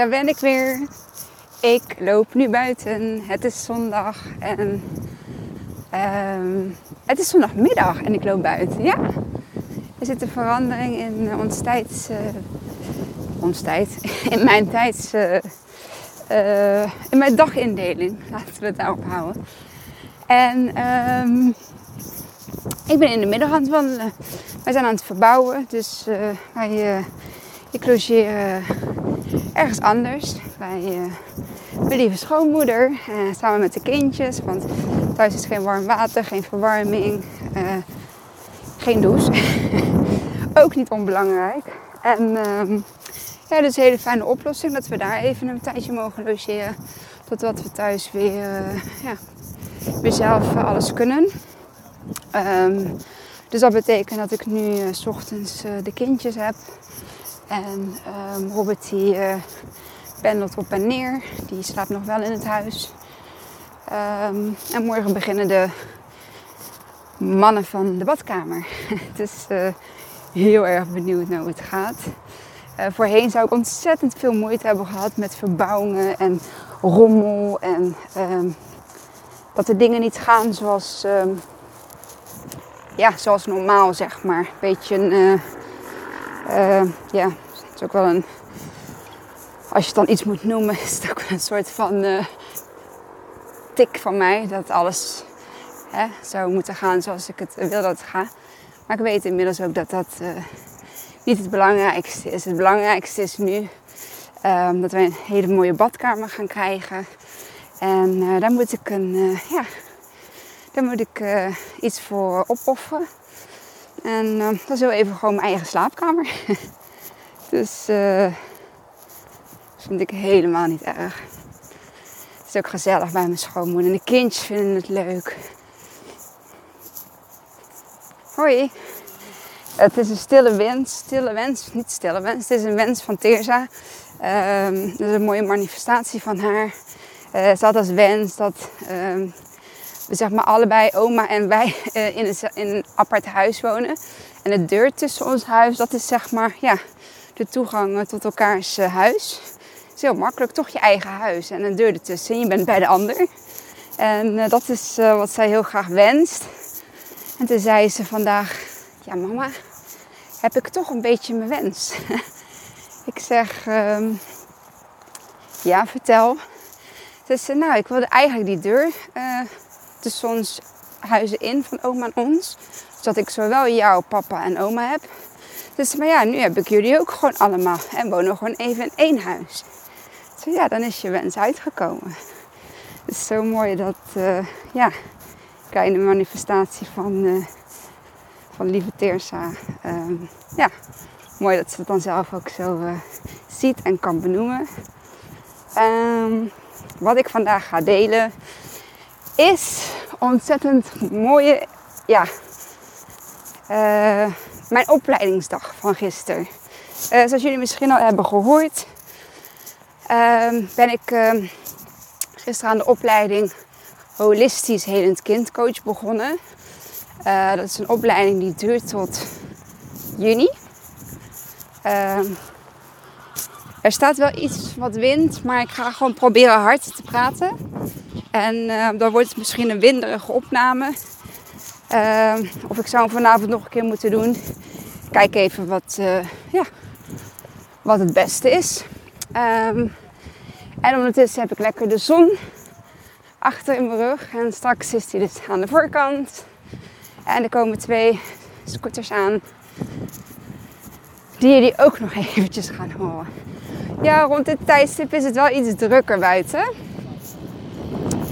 daar ben ik weer. Ik loop nu buiten. Het is zondag en ehm, het is zondagmiddag en ik loop buiten. Ja, er zit een verandering in ons tijds, uh, ons tijd, in mijn tijds, uh, in mijn dagindeling. Laten we het daarop houden. En um, ik ben in de middag aan het wandelen. Wij zijn aan het verbouwen, dus wij, ik logeer ergens anders bij uh, mijn lieve schoonmoeder. Uh, samen met de kindjes. Want thuis is geen warm water, geen verwarming, uh, geen douche. Ook niet onbelangrijk. En ehm, ja, dus een hele fijne oplossing dat we daar even een tijdje mogen logeren. Totdat we thuis weer, ja, weer zelf alles kunnen. Um, dus dat betekent dat ik nu s ochtends de kindjes heb. En um, Robert die uh, pendelt op en neer. Die slaapt nog wel in het huis. Um, en morgen beginnen de mannen van de badkamer. dus uh, heel erg benieuwd naar hoe het gaat. Uh, voorheen zou ik ontzettend veel moeite hebben gehad met verbouwingen en rommel. En um, dat de dingen niet gaan zoals, ja, zoals normaal, zeg maar. Beetje een uh, ja, het is ook wel een. Als je het dan iets moet noemen, is het ook wel een soort van uh, tik van mij. Dat alles hè, zou moeten gaan zoals ik het wil dat het gaat. Maar ik weet inmiddels ook dat dat uh, niet het belangrijkste is. Het belangrijkste is nu um, dat wij een hele mooie badkamer gaan krijgen. En daar moet ik een, ja, daar moet ik iets voor opofferen. En dat is heel even gewoon mijn eigen slaapkamer. dus uh, vind ik helemaal niet erg. Het is ook gezellig bij mijn schoonmoeder. En de kindjes vinden het leuk. Hoi. Het is een stille wens. Stille wens. Niet stille wens. Het is een wens van Teersa. Um, dat is een mooie manifestatie van haar. Uh, ze had als wens dat... Um, we zeg maar allebei, oma en wij, uh, in, een, in een apart huis wonen. En de deur tussen ons huis, dat is zeg maar ja, de toegang tot elkaars uh, huis. Het is heel makkelijk, toch je eigen huis en een deur ertussen. En je bent bij de ander. En uh, dat is wat zij heel graag wenst. En toen zei ze vandaag, ja mama, heb ik toch een beetje mijn wens. ik zeg, um, ja vertel. Dus nou, ik wilde eigenlijk die deur tussen huizen in van oma en ons. Zodat ik zowel jou, papa en oma heb. Dus maar ja, nu heb ik jullie ook gewoon allemaal. En wonen gewoon even in één huis. Dus ja, dan is je wens uitgekomen. Het is zo mooi dat, uh, ja, kleine manifestatie van, uh, van lieve Teersa. Uh, ja, mooi dat ze het dan zelf ook zo uh, ziet en kan benoemen. Um, wat ik vandaag ga delen is ontzettend mooie, ja, uh, mijn opleidingsdag van gisteren. Uh, zoals jullie misschien al hebben gehoord, uh, ben ik ehm, gisteren aan de opleiding Holistisch Helend Kindcoach begonnen. Eh, dat is een opleiding die duurt tot juni. Ehm, er staat wel iets wat wind, maar ik ga gewoon proberen hard te praten. En uh, dan wordt het misschien een winderige opname. Uh, of ik zou hem vanavond nog een keer moeten doen. Kijk even wat, uh, ja, wat het beste is. Um, en ondertussen heb ik lekker de zon achter in mijn rug. En straks is die dus aan de voorkant. En er komen twee scooters aan. Die jullie ook nog eventjes gaan horen. Ja, rond dit tijdstip is het wel iets drukker buiten.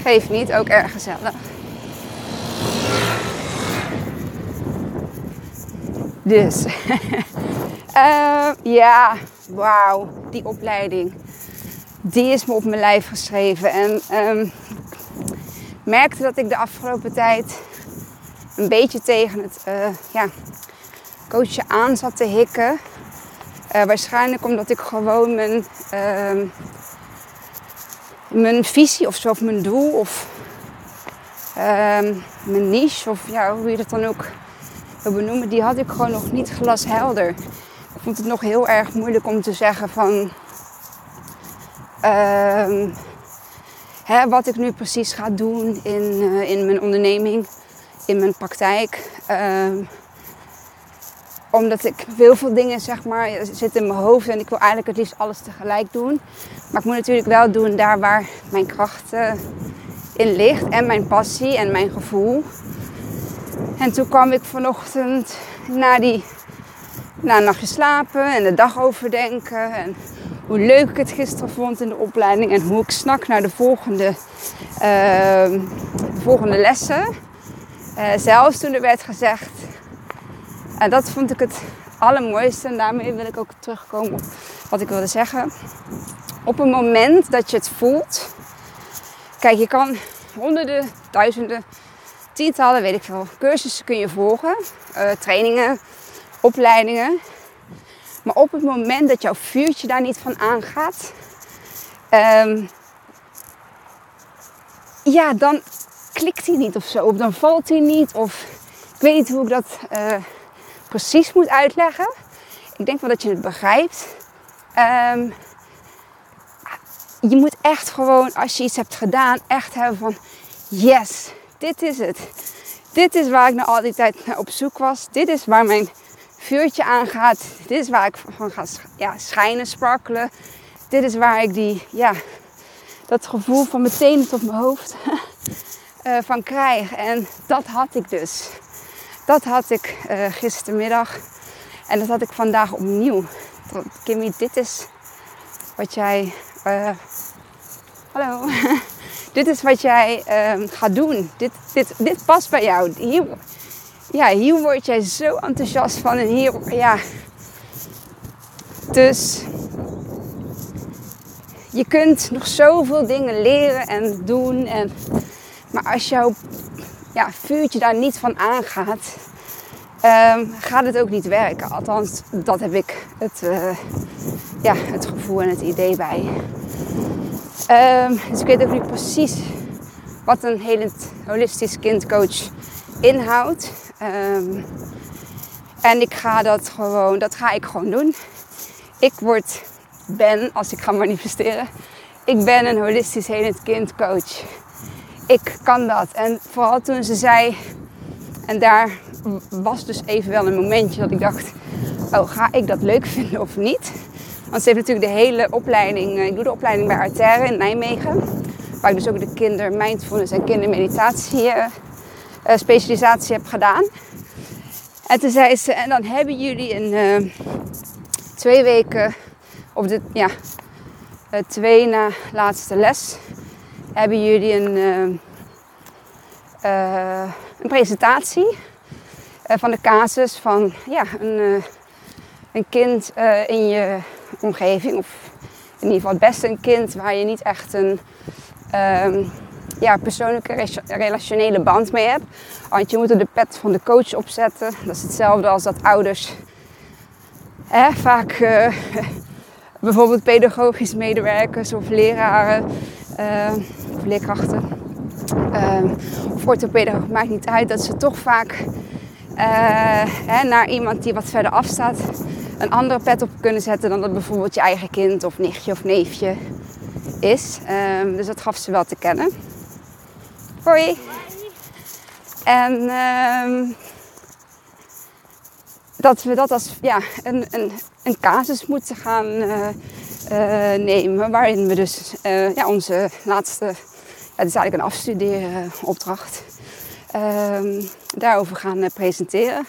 Geeft niet, ook erg gezellig. Dus, uh, ja, wauw, die opleiding. Die is me op mijn lijf geschreven. En um, merkte dat ik de afgelopen tijd een beetje tegen het uh, ja, coachen aan zat te hikken. Uh, waarschijnlijk omdat ik gewoon mijn, uh, mijn visie of zo, of mijn doel of uh, mijn niche, of ja, hoe je dat dan ook wil benoemen, die had ik gewoon nog niet glashelder. Ik vond het nog heel erg moeilijk om te zeggen van ehm, hè, wat ik nu precies ga doen in, eh, in mijn onderneming, in mijn praktijk. Ehm, omdat ik heel veel dingen zeg maar zitten in mijn hoofd en ik wil eigenlijk het liefst alles tegelijk doen. Maar ik moet natuurlijk wel doen daar waar mijn kracht in ligt en mijn passie en mijn gevoel. En toen kwam ik vanochtend na die na een nachtje slapen en de dag overdenken. En hoe leuk ik het gisteren vond in de opleiding. En hoe ik snak naar de volgende, uh, volgende lessen. Uh, zelfs toen er werd gezegd. En dat vond ik het allermooiste. En daarmee wil ik ook terugkomen op wat ik wilde zeggen. Op een moment dat je het voelt. Kijk, je kan honderden, duizenden, tientallen, weet ik veel, cursussen kun je volgen. Uh, trainingen, opleidingen. Maar op het moment dat jouw vuurtje daar niet van aangaat, um, ja, dan klikt hij niet of zo. Of dan valt hij niet. Of ik weet niet hoe ik dat uh, precies moet uitleggen. Ik denk wel dat je het begrijpt. Um, je moet echt gewoon, als je iets hebt gedaan, echt hebben van yes, dit is het. Dit is waar ik nou al die tijd naar op zoek was. Dit is waar mijn vuurtje aangaat. Dit is waar ik van ga ja, schijnen, sparkelen. Dit is waar ik die, ja, dat gevoel van meteen tot mijn hoofd uh, van krijg. En dat had ik dus. Dat had ik uh, gistermiddag. En dat had ik vandaag opnieuw. Kimmy, dit is wat jij. Uh, hallo. dit is wat jij ehm, gaat doen. Dit, dit, dit past bij jou. Hier, ja, hier word jij zo enthousiast van. En hier, ja. Dus je kunt nog zoveel dingen leren en doen. En, maar als jouw ja, vuurtje daar niet van aangaat, um, gaat het ook niet werken. Althans, dat heb ik het, uh, ja, het gevoel en het idee bij. Um, dus ik weet ook niet precies wat een heel holistisch kindcoach inhoudt. Um, en ik ga dat gewoon, dat ga ik gewoon doen. Ik word, ben, als ik ga manifesteren, ik ben een holistisch helend kind coach. Ik kan dat. En vooral toen ze zei, en daar was dus even wel een momentje dat ik dacht, oh ga ik dat leuk vinden of niet? Want ze heeft natuurlijk de hele opleiding, eh, ik doe de opleiding bij Arterre in Nijmegen. Waar ik dus ook de kinder mindfulness en kindermeditatie uh, specialisatie heb gedaan. En toen zei ze, en dan hebben jullie een twee weken, of de, ja, twee na laatste les, hebben jullie een, een presentatie van de casus van ja, een, een kind in je omgeving. Of in ieder geval het beste een kind waar je niet echt een um, ja, persoonlijke relationele band mee hebt. Want je moet er de pet van de coach opzetten. Dat is hetzelfde als dat ouders hè, vaak bijvoorbeeld pedagogisch medewerkers of leraren of leerkrachten uh, of orthopedagoog, maakt niet uit, dat ze toch vaak uh, hè, naar iemand die wat verder afstaat een andere pet op kunnen zetten dan dat bijvoorbeeld je eigen kind of nichtje of neefje is. Um, dus dat gaf ze wel te kennen. Hoi. En dat we dat als ja, een, een, een casus moeten gaan uh, nemen. Waarin we dus uh, ja, onze laatste, ja, het is eigenlijk een afstudeeropdracht, um, daarover gaan presenteren.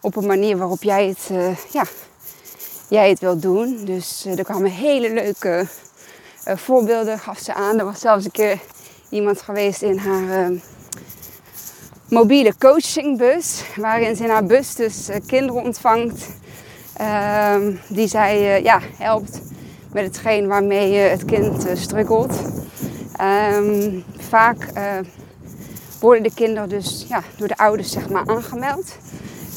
Op een manier waarop jij het ja, jij het wilt doen. Dus er kwamen hele leuke voorbeelden, gaf ze aan. Er was zelfs een keer iemand geweest in haar uh, mobiele coachingbus, waarin ze in haar bus dus kinderen ontvangt. Ehm, die zij ja, helpt met hetgeen waarmee het kind struggelt. Um, vaak worden de kinderen dus ja, door de ouders zeg maar, aangemeld.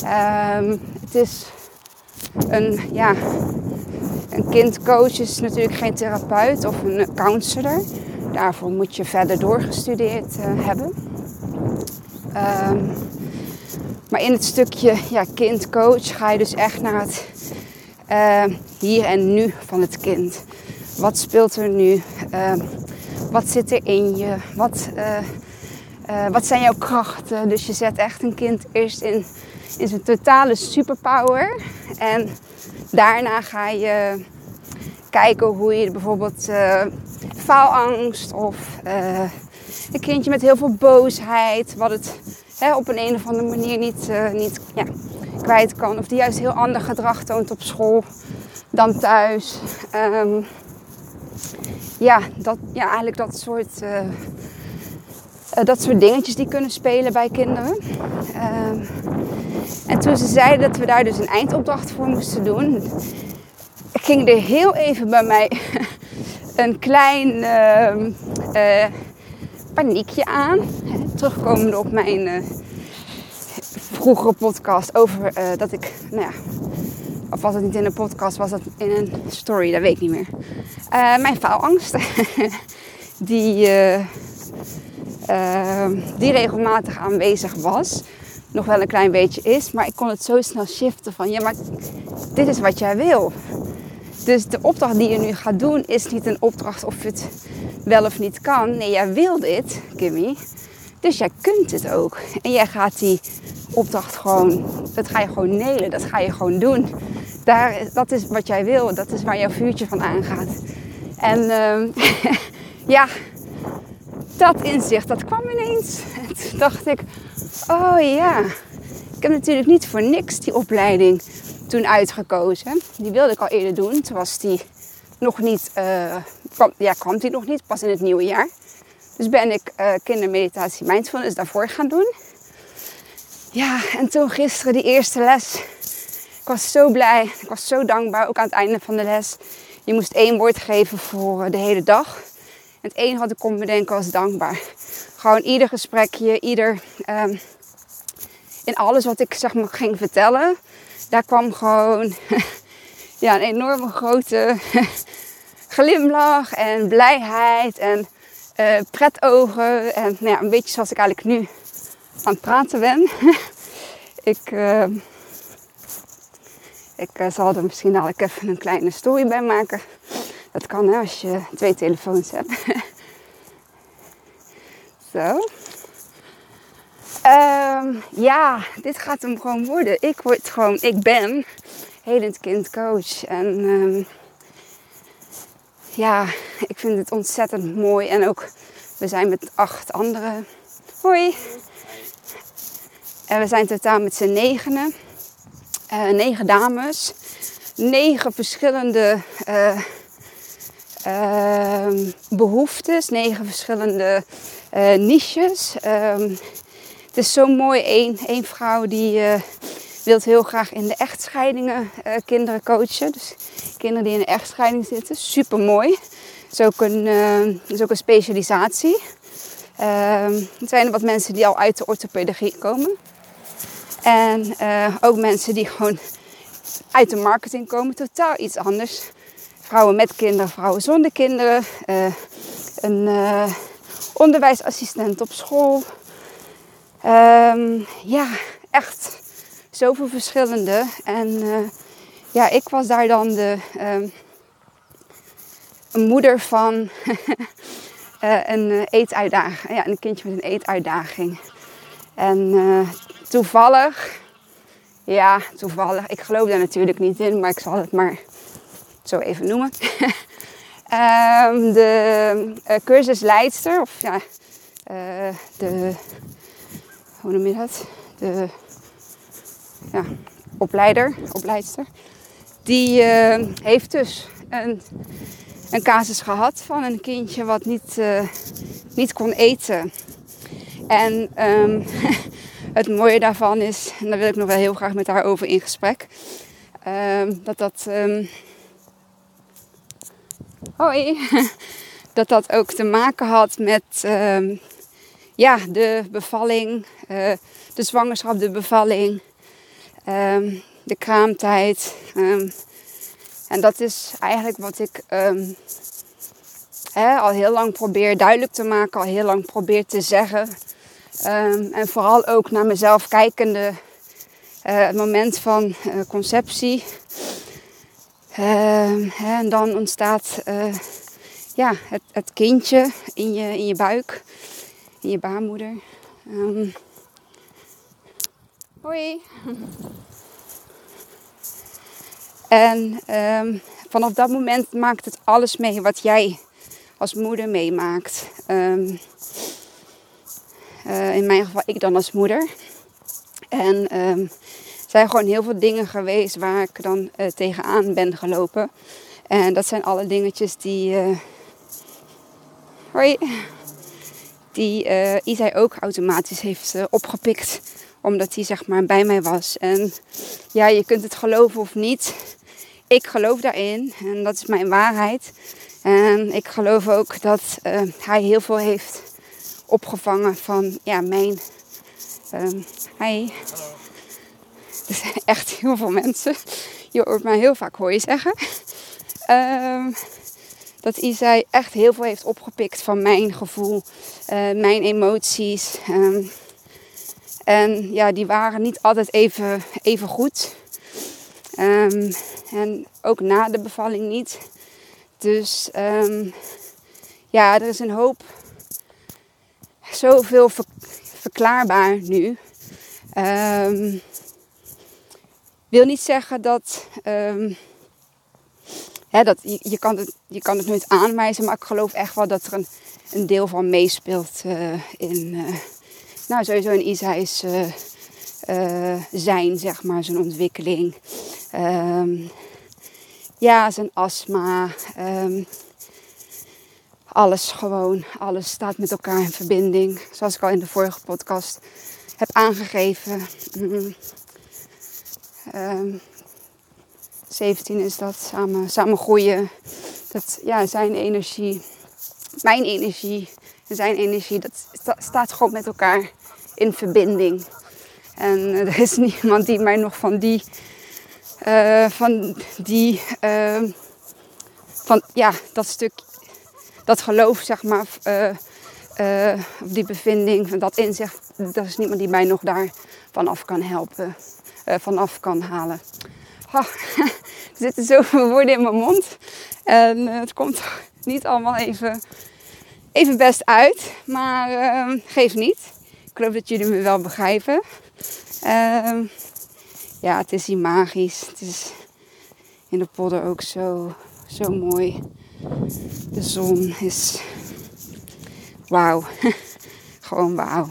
Um, het is een, ja, een kindcoach is natuurlijk geen therapeut of een counselor. Daarvoor moet je verder doorgestudeerd uh, hebben. Um, maar in het stukje ja, kindcoach ga je dus echt naar het uh, hier en nu van het kind. Wat speelt er nu? Ehm, wat zit er in je? Wat, eh, eh, wat zijn jouw krachten? Dus je zet echt een kind eerst in, in zijn totale superpower. En daarna ga je kijken hoe je bijvoorbeeld faalangst of een kindje met heel veel boosheid, wat het hè, op een, een of andere manier niet, niet ja, kwijt kan. Of die juist heel ander gedrag toont op school dan thuis. Ehm, ja, dat, ja, eigenlijk dat soort, uh, dat soort dingetjes die kunnen spelen bij kinderen. Ehm, en toen ze zeiden dat we daar dus een eindopdracht voor moesten doen, ging er heel even bij mij een klein uh, paniekje aan. Terugkomende op mijn vroegere podcast over dat ik, nou ja, of was het niet in een podcast, was het in een story, dat weet ik niet meer. Uh, mijn faalangst, die, uh, die regelmatig aanwezig was. Nog wel een klein beetje is, maar ik kon het zo snel shiften van ja, maar dit is wat jij wil. Dus de opdracht die je nu gaat doen is niet een opdracht of je het wel of niet kan. Nee, jij wil dit, Kimmy. Dus jij kunt het ook. En jij gaat die opdracht gewoon, dat ga je gewoon nelen, dat ga je gewoon doen daar, dat is wat jij wil. Dat is waar jouw vuurtje van aangaat. En uh, ja, dat inzicht, dat kwam ineens. En toen dacht ik, oh ja, ik heb natuurlijk niet voor niks die opleiding toen uitgekozen. Die wilde ik al eerder doen. Toen was die nog niet, uh, kwam, ja, kwam die nog niet, pas in het nieuwe jaar. Dus ben ik uh, kindermeditatie mindfulness daarvoor gaan doen. Ja, en toen gisteren die eerste les ik was zo blij. Ik was zo dankbaar. Ook aan het einde van de les. Je moest één woord geven voor de hele dag. En het enige wat ik kon bedenken was dankbaar. Gewoon ieder gesprekje, ieder... Um, in alles wat ik zeg maar ging vertellen. Daar kwam gewoon ja, een enorme grote glimlach en blijheid en uh, pretogen. En nou ja, een beetje zoals ik eigenlijk nu aan het praten ben. ik... Uh, ik uh, zal er misschien dadelijk even een kleine story bij maken. Dat kan hè, als je twee telefoons hebt. Zo. Um, ja, dit gaat hem gewoon worden. Ik word gewoon, ik ben helend kindcoach. En um, ja, ik vind het ontzettend mooi. En ook, we zijn met acht anderen. Hoi. En we zijn totaal met z'n negenen. Uh, negen dames, negen verschillende uh, uh, behoeftes, negen verschillende eh, niches. Ehm, het is zo mooi, Eén, één vrouw die wil heel graag in de echtscheidingen kinderen coachen. Dus kinderen die in de echtscheiding zitten, super mooi. Is ook een, is ook een specialisatie. Ehm, er zijn wat mensen die al uit de orthopedagie komen. En uh, ook mensen die gewoon uit de marketing komen, totaal iets anders. Vrouwen met kinderen, vrouwen zonder kinderen. Uh, een uh, onderwijsassistent op school. Um, ja, echt zoveel verschillende. En ja, ik was daar dan de een moeder van een eetuitdaging. Ja, een kindje met een eetuitdaging. En toevallig, ja, toevallig, ik geloof daar natuurlijk niet in, maar ik zal het maar zo even noemen. um, de uh, of ja, uh, de, hoe noem je dat? De ja, opleider, opleidster. Die uh, heeft dus een, een casus gehad van een kindje wat niet, niet kon eten. En um, het mooie daarvan is, en daar wil ik nog wel heel graag met haar over in gesprek, um, dat dat. Um, hoi! dat dat ook te maken had met um, ja, de bevalling, uh, de zwangerschap, de bevalling, de kraamtijd. en dat is eigenlijk wat ik al heel lang probeer duidelijk te maken, al heel lang probeer te zeggen. Um, en vooral ook naar mezelf kijkende, uh, het moment van uh, conceptie. Ehm, en dan ontstaat uh, ja, het, het, kindje in je, in je buik, in je baarmoeder. Um, hoi. En vanaf dat moment maakt het alles mee wat jij als moeder meemaakt. Um, uh, in mijn geval ik dan als moeder. En um, zijn gewoon heel veel dingen geweest waar ik dan uh, tegenaan ben gelopen. En dat zijn alle dingetjes die. Uh, hoi. Die uh, ook automatisch heeft opgepikt. Omdat hij zeg maar bij mij was. En ja, je kunt het geloven of niet. Ik geloof daarin. En dat is mijn waarheid. En ik geloof ook dat hij heel veel heeft opgevangen van ja, mijn. Um, hi. Er zijn echt heel veel mensen. Je hoort mij heel vaak hoor je zeggen. Um, dat Isai echt heel veel heeft opgepikt van mijn gevoel, uh, mijn emoties. Um, en ja, die waren niet altijd even, even goed. En ook na de bevalling niet. Dus ja, er is een hoop, zoveel ver, verklaarbaar nu. Um, wil niet zeggen dat. Um, hè, dat je, je, kan het, je kan het nooit aanwijzen, maar ik geloof echt wel dat er een, een deel van meespeelt uh, in. Uh, nou, sowieso in Isaïs uh, zijn, zeg maar, zijn ontwikkeling. Um, ja, zijn astma. Alles gewoon, alles staat met elkaar in verbinding. Zoals ik al in de vorige podcast heb aangegeven. Mm. 17 ehm, is dat, samen, samen groeien. Dat, ja, zijn energie, mijn energie en zijn energie, dat staat gewoon met elkaar in verbinding. En er is niemand die mij nog van die, uh, van die, uh, van ja, dat stuk, dat geloof zeg maar, uh, die bevinding, dat inzicht, er is niemand die mij nog daar vanaf kan helpen uh, vanaf kan halen. er zitten zoveel woorden in mijn mond. En het komt niet allemaal even, even best uit. Maar uh, geef niet. Ik geloof dat jullie me wel begrijpen. Ehm, ja, het is hier magisch. Het is in de podder ook zo, zo mooi. De zon is wauw. Gewoon wauw.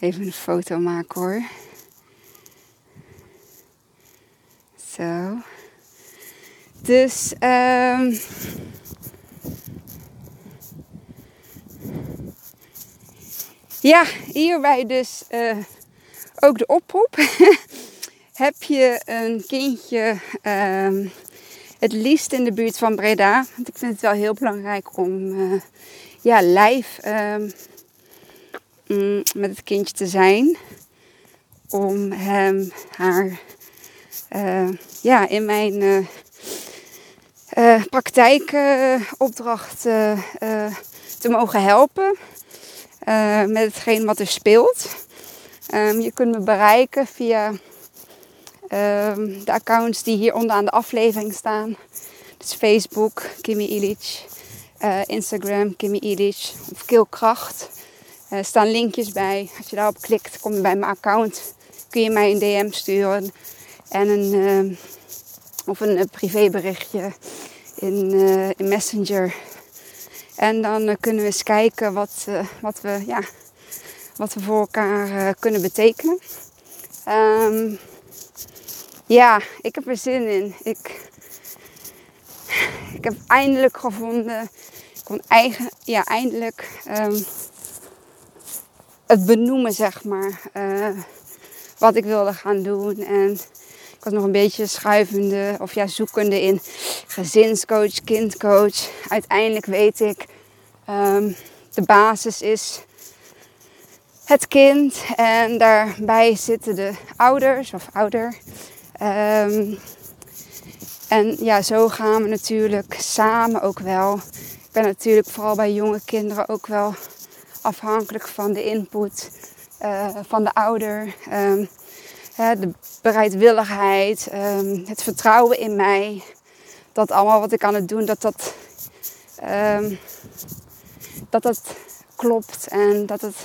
Even een foto maken hoor. Zo. Dus um, ja, hierbij dus uh, ook de oproep. Heb je een kindje um, het liefst in de buurt van Breda? Want ik vind het wel heel belangrijk om uh, ja, live um, Mm, met het kindje te zijn. Om hem, haar, uh, ja, in mijn uh, uh, praktijkopdracht te mogen helpen. met hetgeen wat er speelt. Um, je kunt me bereiken via um, de accounts die hier onder aan de aflevering staan. Dus Facebook, Kimmy Illich. Instagram, Kimmy Illich. Of Keelkracht. Er staan linkjes bij. Als je daarop klikt, kom je bij mijn account. Kun je mij een DM sturen. En een, uh, of een privéberichtje in, in Messenger. En dan kunnen we eens kijken wat, wat, we, ja, wat we voor elkaar kunnen betekenen. Um, ja, ik heb er zin in. Ik, ik heb eindelijk gevonden. Ik kon eigen, ja, eindelijk um, het benoemen, zeg maar. Uh, wat ik wilde gaan doen. En ik was nog een beetje schuivende of ja, zoekende in gezinscoach, kindcoach. Uiteindelijk weet ik, um, de basis is het kind. En daarbij zitten de ouders of ouder. Um, en ja, zo gaan we natuurlijk samen ook wel. Ik ben natuurlijk vooral bij jonge kinderen ook wel afhankelijk van de input uh, van de ouder. Um, de bereidwilligheid, ehm, het vertrouwen in mij. Dat allemaal wat ik aan het doen, dat dat, ehm, dat, dat klopt en dat het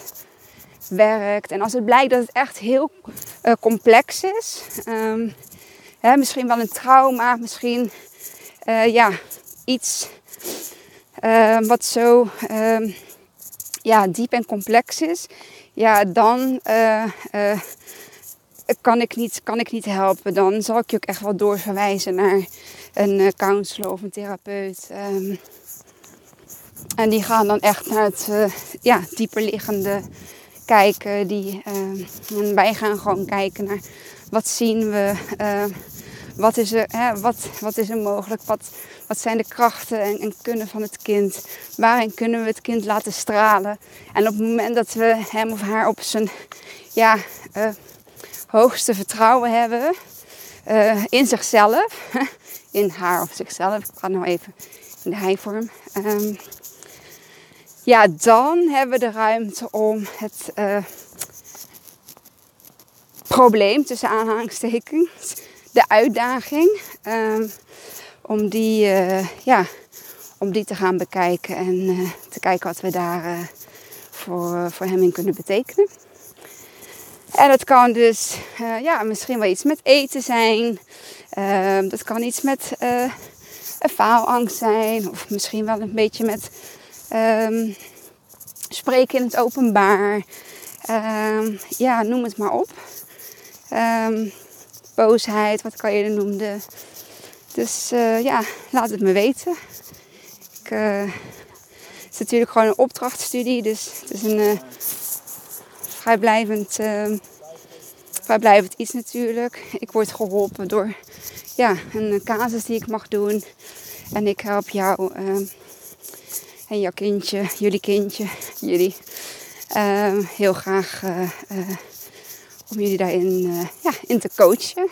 werkt. En als het blijkt dat het echt heel uh, complex is, um, hè, misschien wel een trauma, misschien uh, ja, iets uh, wat zo ja, diep en complex is, ja, dan kan, ik niet, kan ik niet helpen. Dan zal ik je ook echt wel doorverwijzen naar een counselor of een therapeut. Um, en die gaan dan echt naar het ja, dieper liggende kijken. Die, uh, en wij gaan gewoon kijken naar wat zien we, uh, wat, is er, hè, wat, wat is er mogelijk, wat, wat zijn de krachten en, en, kunnen van het kind. Waarin kunnen we het kind laten stralen. En op het moment dat we hem of haar op zijn ja, hoogste vertrouwen hebben in zichzelf, in haar of zichzelf, ik ga nou even in de hij-vorm. Um, ja, dan hebben we de ruimte om het uh, probleem tussen aanhalingstekens, de uitdaging, um, om, die, uh, ja, om die te gaan bekijken en uh, te kijken wat we daar voor, voor hem in kunnen betekenen. En dat kan dus ja, misschien wel iets met eten zijn. Ehm, dat kan iets met een faalangst zijn. Of misschien wel een beetje met Um, spreken in het openbaar. Um, ja, noem het maar op. Um, boosheid, wat kan je er noemen? Dus uh, ja, laat het me weten. Ik, uh, het is natuurlijk gewoon een opdrachtstudie, dus het is een uh, vrijblijvend, vrijblijvend iets natuurlijk. Ik word geholpen door ja, een casus die ik mag doen. En ik help jou en jouw kindje, jullie kindje, jullie. Uh, heel graag uh, uh, om jullie daarin eh, ja, in te coachen.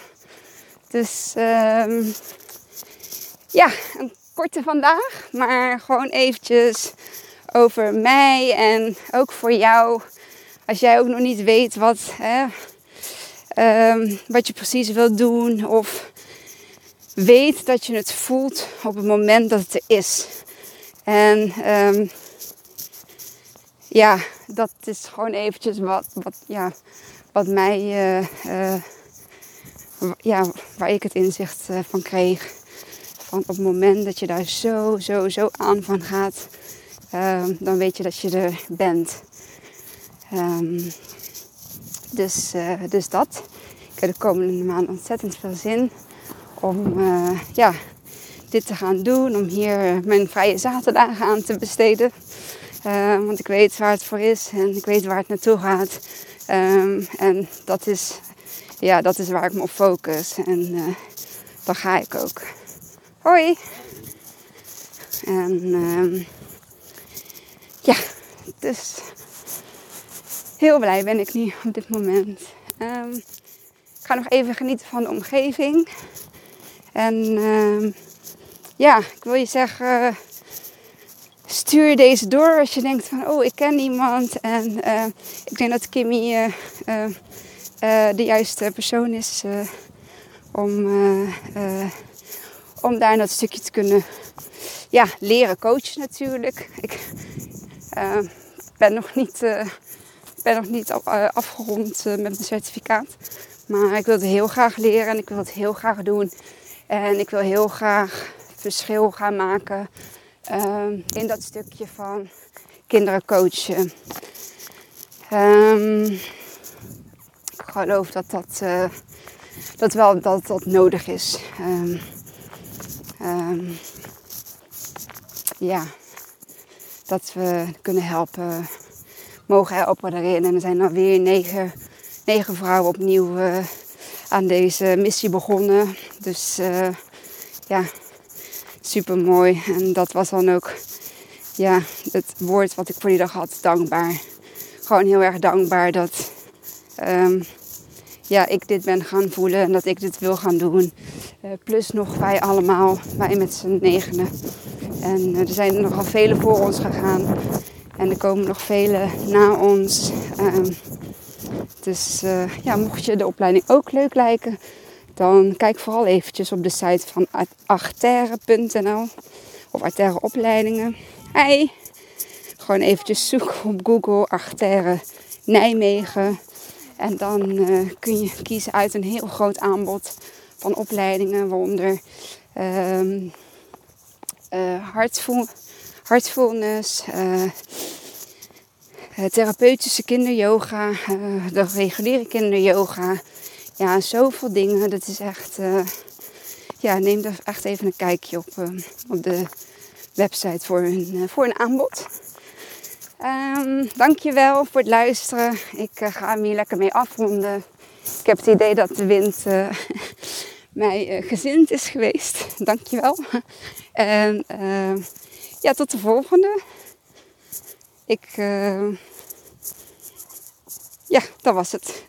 Dus um, ja, een korte vandaag, maar gewoon eventjes over mij en ook voor jou. Als jij ook nog niet weet wat, hè, um, wat je precies wilt doen of weet dat je het voelt op het moment dat het er is. En um, ja, dat is gewoon eventjes wat, wat, ja, wat mij, uh, uh, ja, waar ik het inzicht uh, van kreeg. Van op het moment dat je daar zo, zo, zo aan van gaat, um, dan weet je dat je er bent. Um, dus, dus dat. Ik heb de komende maand ontzettend veel zin om ja, dit te gaan doen. Om hier mijn vrije zaterdagen aan te besteden. Uh, want ik weet waar het voor is en ik weet waar het naartoe gaat. Um, en dat is, ja, dat is waar ik me op focus. En uh, dan ga ik ook. Hoi! En um, ja, dus heel blij ben ik nu op dit moment. Ik ga nog even genieten van de omgeving. En ja, ik wil je zeggen, stuur deze door als je denkt van, oh, ik ken iemand en uh, ik denk dat Kimmy uh, de juiste persoon is om, om daar dat stukje te kunnen ja, leren coachen natuurlijk. Ik ben nog niet, ben nog niet afgerond met mijn certificaat, maar ik wil het heel graag leren en ik wil het heel graag doen. En ik wil heel graag verschil gaan maken um, in dat stukje van kinderen coachen. Um, ik geloof dat dat, uh, dat wel dat, dat nodig is. Um, ja, dat we kunnen helpen, mogen helpen daarin. En er zijn alweer negen, negen vrouwen opnieuw uh, aan deze missie begonnen. Dus uh, ja, super mooi. En dat was dan ook ja, het woord wat ik voor die dag had, dankbaar. Gewoon heel erg dankbaar dat um, ja, ik dit ben gaan voelen en dat ik dit wil gaan doen. Uh, plus nog wij allemaal, wij met z'n negenen. En uh, er zijn nogal vele voor ons gegaan. En er komen nog vele na ons. Um, Dus ja, mocht je de opleiding ook leuk lijken, dan kijk vooral eventjes op de site van arterre.nl of Arterre opleidingen. Hey, gewoon eventjes zoeken op Google Arterre Nijmegen. En dan uh, kun je kiezen uit een heel groot aanbod van opleidingen, waaronder um, uh, hartfulness, uh, therapeutische kinderyoga, de reguliere kinderyoga. Ja, zoveel dingen. Dat is echt. ja, neem er echt even een kijkje op, op de website voor een, voor een aanbod. Um, dankjewel voor het luisteren. Ik uh, ga hem hier lekker mee afronden. Ik heb het idee dat de wind mij gezind is geweest. Dankjewel. En ja, tot de volgende. Ik, ja, dat was het.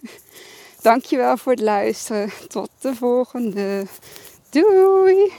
Dankjewel voor het luisteren. Tot de volgende. Doei!